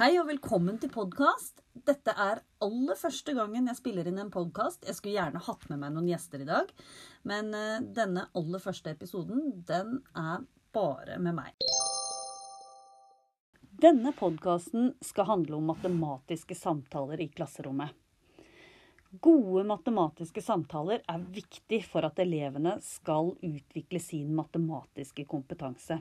Hei og velkommen til podkast. Dette er aller første gangen jeg spiller inn en podkast. Jeg skulle gjerne hatt med meg noen gjester i dag, men eh, denne aller første episoden, den er bare med meg. Denne podkasten skal handle om matematiske samtaler i klasserommet. Gode matematiske samtaler er viktig for at elevene skal utvikle sin matematiske kompetanse.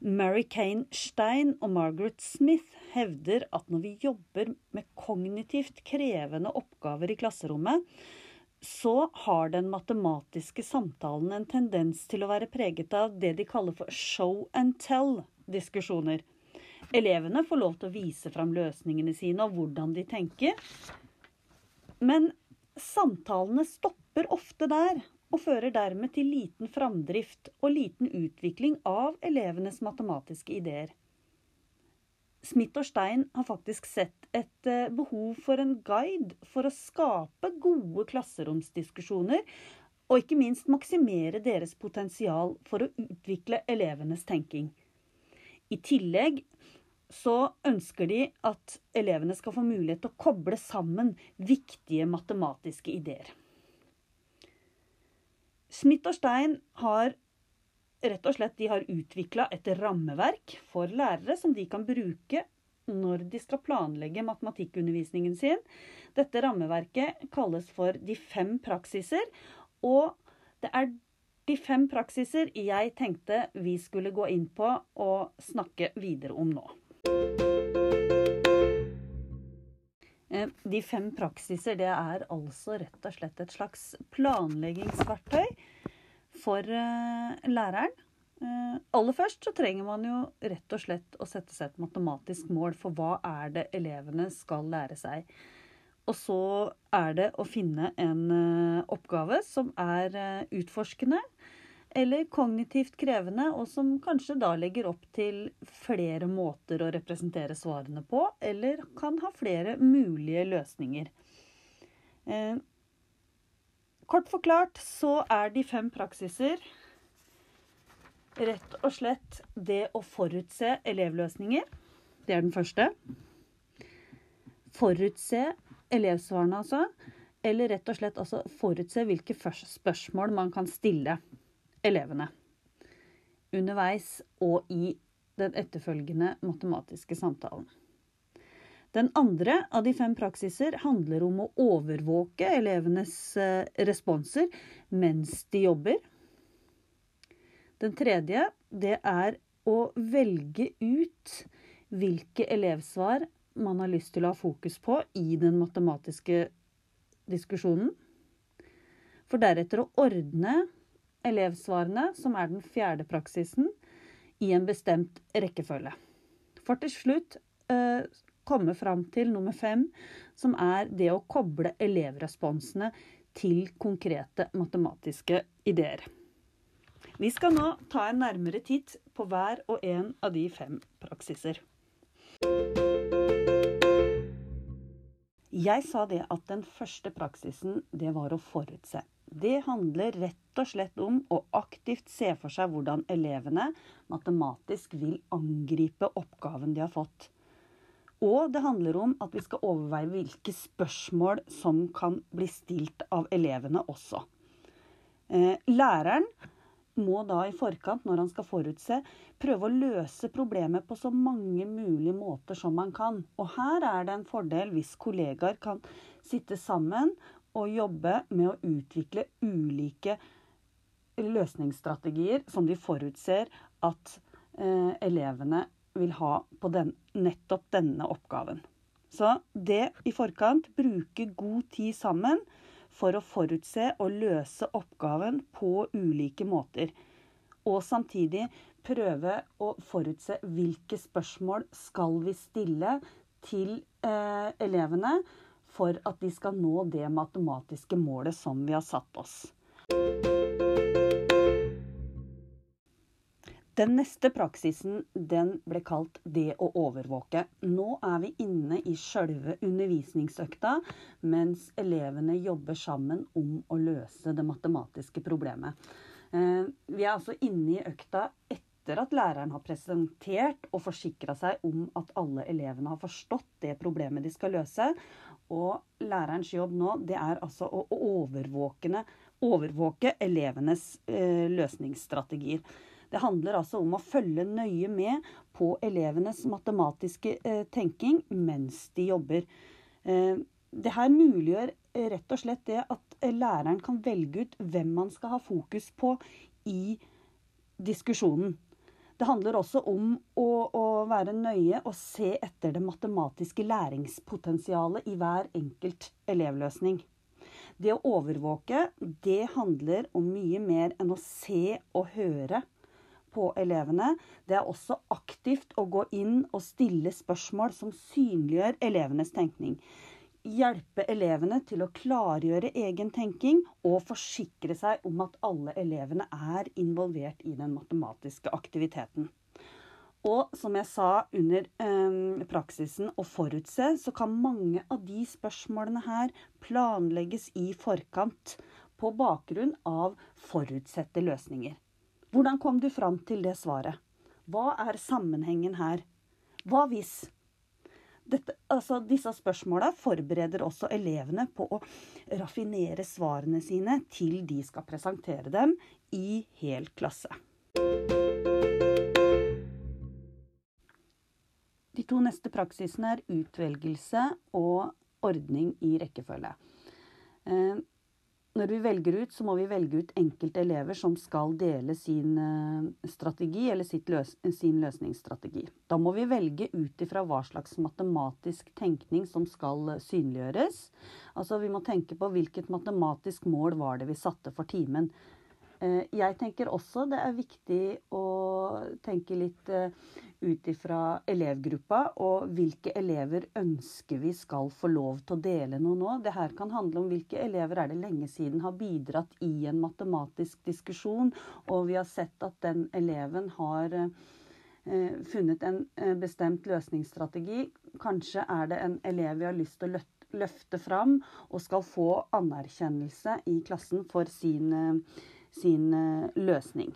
Mary Kane Stein og Margaret Smith hevder at når vi jobber med kognitivt krevende oppgaver i klasserommet, så har den matematiske samtalen en tendens til å være preget av det de kaller for show and tell-diskusjoner. Elevene får lov til å vise fram løsningene sine og hvordan de tenker. Men samtalene stopper ofte der, og fører dermed til liten framdrift og liten utvikling av elevenes matematiske ideer. Smith og Stein har faktisk sett et eh, behov for en guide for å skape gode klasseromsdiskusjoner, og ikke minst maksimere deres potensial for å utvikle elevenes tenking. I tillegg så ønsker de at elevene skal få mulighet til å koble sammen viktige matematiske ideer. Smith og Stein har rett og slett de utvikla et rammeverk for lærere som de kan bruke når de skal planlegge matematikkundervisningen sin. Dette rammeverket kalles for de fem praksiser. Og det er de fem praksiser jeg tenkte vi skulle gå inn på og snakke videre om nå. Eh, de fem praksiser det er altså rett og slett et slags planleggingsverktøy for eh, læreren. Eh, aller først så trenger man jo rett og slett å sette seg et matematisk mål for hva er det elevene skal lære seg. Og så er det å finne en oppgave som er utforskende, eller kognitivt krevende, og som kanskje da legger opp til flere måter å representere svarene på, eller kan ha flere mulige løsninger. Kort forklart så er de fem praksiser rett og slett det å forutse elevløsninger. Det er den første. Forutse elevsvarene, altså. Eller rett og slett altså forutse hvilke spørsmål man kan stille elevene underveis og i den etterfølgende matematiske samtalen. Den andre av de fem praksiser handler om å overvåke elevenes eh, responser mens de jobber. Den tredje det er å velge ut hvilke elevsvar man har lyst til å ha fokus på i den matematiske diskusjonen. For deretter å ordne elevsvarene, som er den fjerde praksisen, i en bestemt rekkefølge. For til slutt eh, komme fram til nummer fem, som er det å koble elevresponsene til konkrete matematiske ideer. Vi skal nå ta en nærmere titt på hver og en av de fem praksiser. Jeg sa det at den første praksisen, det var å forutse. Det handler rett og slett om å aktivt se for seg hvordan elevene matematisk vil angripe oppgaven de har fått. Og det handler om at vi skal overveie hvilke spørsmål som kan bli stilt av elevene også. Eh, læreren må da i forkant, når han skal forutse, prøve å løse problemet på så mange mulige måter som man kan. Og her er det en fordel hvis kollegaer kan sitte sammen og jobbe med å utvikle ulike løsningsstrategier som de forutser at eh, elevene vil ha på den, nettopp denne oppgaven. Så det i forkant bruke god tid sammen for å forutse og løse oppgaven på ulike måter. Og samtidig prøve å forutse hvilke spørsmål skal vi stille til eh, elevene for at de skal nå det matematiske målet som vi har satt oss. Den neste praksisen den ble kalt 'det å overvåke'. Nå er vi inne i sjølve undervisningsøkta, mens elevene jobber sammen om å løse det matematiske problemet. Eh, vi er altså inne i økta etter at læreren har presentert og forsikra seg om at alle elevene har forstått det problemet de skal løse. Og lærerens jobb nå, det er altså å overvåke elevenes eh, løsningsstrategier. Det handler altså om å følge nøye med på elevenes matematiske eh, tenking mens de jobber. Eh, det her muliggjør rett og slett det at læreren kan velge ut hvem man skal ha fokus på i diskusjonen. Det handler også om å, å, være nøye og se etter det matematiske læringspotensialet i hver enkelt elevløsning. Det å overvåke, det handler om mye mer enn å se og høre på elevene. Det er også aktivt å gå inn og stille spørsmål som synliggjør elevenes tenkning. Hjelpe elevene til å klargjøre egen tenking og forsikre seg om at alle elevene er involvert i den matematiske aktiviteten. Og som jeg sa under eh, praksisen å forutse, så kan mange av de spørsmålene her planlegges i forkant på bakgrunn av forutsette løsninger. Hvordan kom du fram til det svaret? Hva er sammenhengen her? Hva hvis? Dette, altså, disse spørsmåla forbereder også elevene på å raffinere svarene sine til de skal presentere dem i hel klasse. De to neste praksisene er utvelgelse og ordning i rekkefølge. Eh, når vi velger ut, så må vi velge ut enkelte elever som skal dele sin eh, strategi, eller løs sin løsningsstrategi. Da må vi velge ut ifra hva slags matematisk tenkning som skal synliggjøres. Altså vi må tenke på hvilket matematisk mål var det vi satte for timen. Eh, jeg tenker også det er viktig å tenke litt eh, ut ifra elevgruppa og hvilke elever ønsker vi skal få lov til å dele noe nå. Det her kan handle om hvilke elever er det lenge siden har bidratt i en matematisk diskusjon, og vi har sett at den eleven har eh, funnet en bestemt løsningsstrategi. Kanskje er det en elev vi har lyst til å løfte fram og skal få anerkjennelse i klassen for sin sin eh, løsning.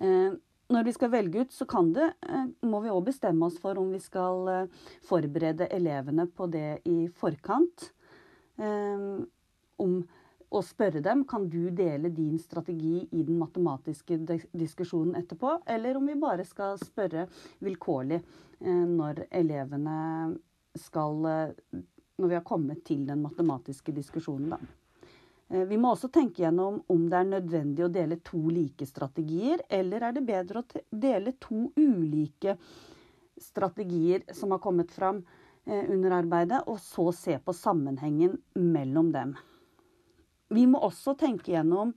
Eh, når vi skal velge ut, så kan det, eh, må vi òg bestemme oss for om vi skal forberede elevene på det i forkant. Om å spørre dem kan du dele din strategi i den matematiske diskusjonen etterpå, eller om vi bare skal spørre vilkårlig når elevene skal Når vi har kommet til den matematiske diskusjonen, da. Eh, vi må også tenke gjennom om det er nødvendig å dele to like strategier, eller er det bedre å dele to ulike strategier som har kommet fram eh, under arbeidet, og så se på sammenhengen mellom dem. Vi må også tenke gjennom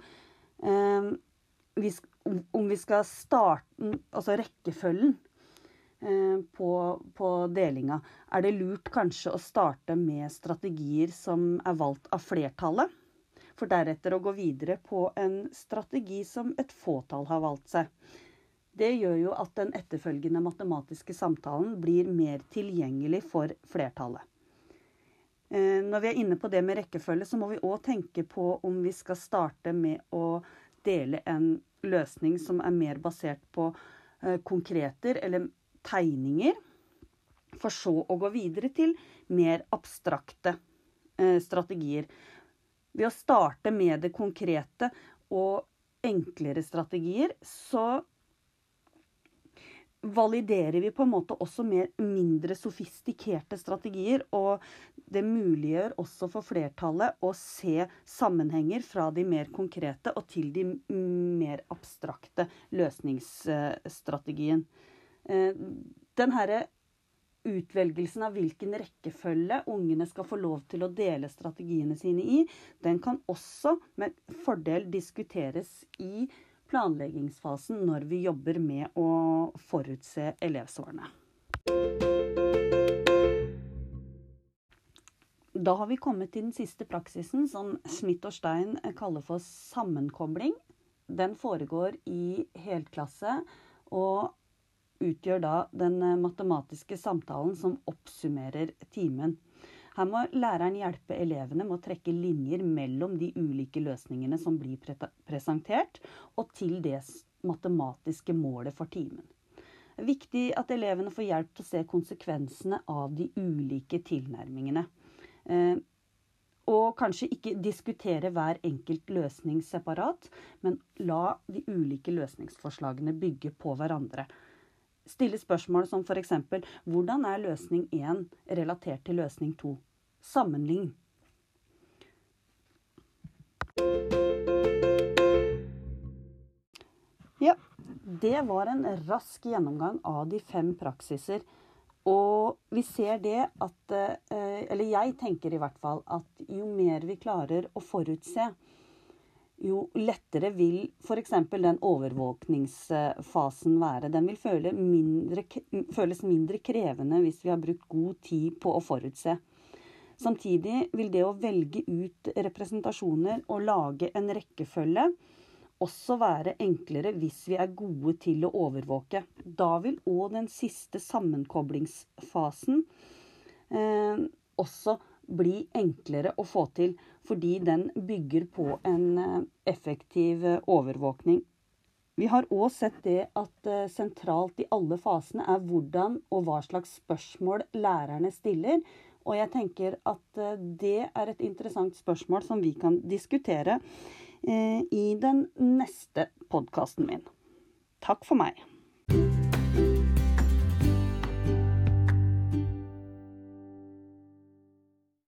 eh, om vi skal starte Altså rekkefølgen på, på, delinga. Er det lurt kanskje å starte med strategier som er valgt av flertallet? For deretter å gå videre på en strategi som et fåtall har valgt seg. Det gjør jo at den etterfølgende matematiske samtalen blir mer tilgjengelig for flertallet. Eh, når vi er inne på det med rekkefølge, så må vi òg tenke på om vi skal starte med å dele en løsning som er mer basert på eh, konkreter eller tegninger, for så å gå videre til mer abstrakte eh, strategier. Ved å starte med det konkrete og enklere strategier, så validerer vi på en måte også mer, mindre sofistikerte strategier. Og det muliggjør også for flertallet å se sammenhenger fra de mer konkrete og til de mer abstrakte løsningsstrategien. Eh, den herre utvelgelsen av hvilken rekkefølge ungene skal få lov til å dele strategiene sine i, den kan også med fordel diskuteres i planleggingsfasen når vi jobber med å forutse elevsvarene. Da har vi kommet til den siste praksisen, som Smith og Stein kaller for sammenkobling. Den foregår i helklasse. og utgjør da den eh, matematiske samtalen som oppsummerer timen. Her må læreren hjelpe elevene med å trekke linjer mellom de ulike løsningene som blir presentert, og til det matematiske målet for timen. Det er viktig at elevene får hjelp til å se konsekvensene av de ulike tilnærmingene. Eh, og kanskje ikke diskutere hver enkelt løsning separat, men la de ulike løsningsforslagene bygge på hverandre. Stille spørsmål som f.eks.: Hvordan er løsning 1 relatert til løsning 2? Sammenlign. Ja, det var en rask gjennomgang av de fem praksiser. Og vi ser det at eh, Eller jeg tenker i hvert fall at jo mer vi klarer å forutse, jo lettere vil f.eks. den overvåkningsfasen være. Den vil føle mindre, føles mindre krevende hvis vi har brukt god tid på å forutse. Samtidig vil det å velge ut representasjoner og lage en rekkefølge også være enklere hvis vi er gode til å overvåke. Da vil òg den siste sammenkoblingsfasen eh, også bli enklere å få til, fordi den bygger på en eh, effektiv eh, overvåkning. Vi har òg sett det at eh, sentralt i alle fasene er hvordan og hva slags spørsmål lærerne stiller. Og jeg tenker at det er et interessant spørsmål som vi kan diskutere i den neste podkasten min. Takk for meg.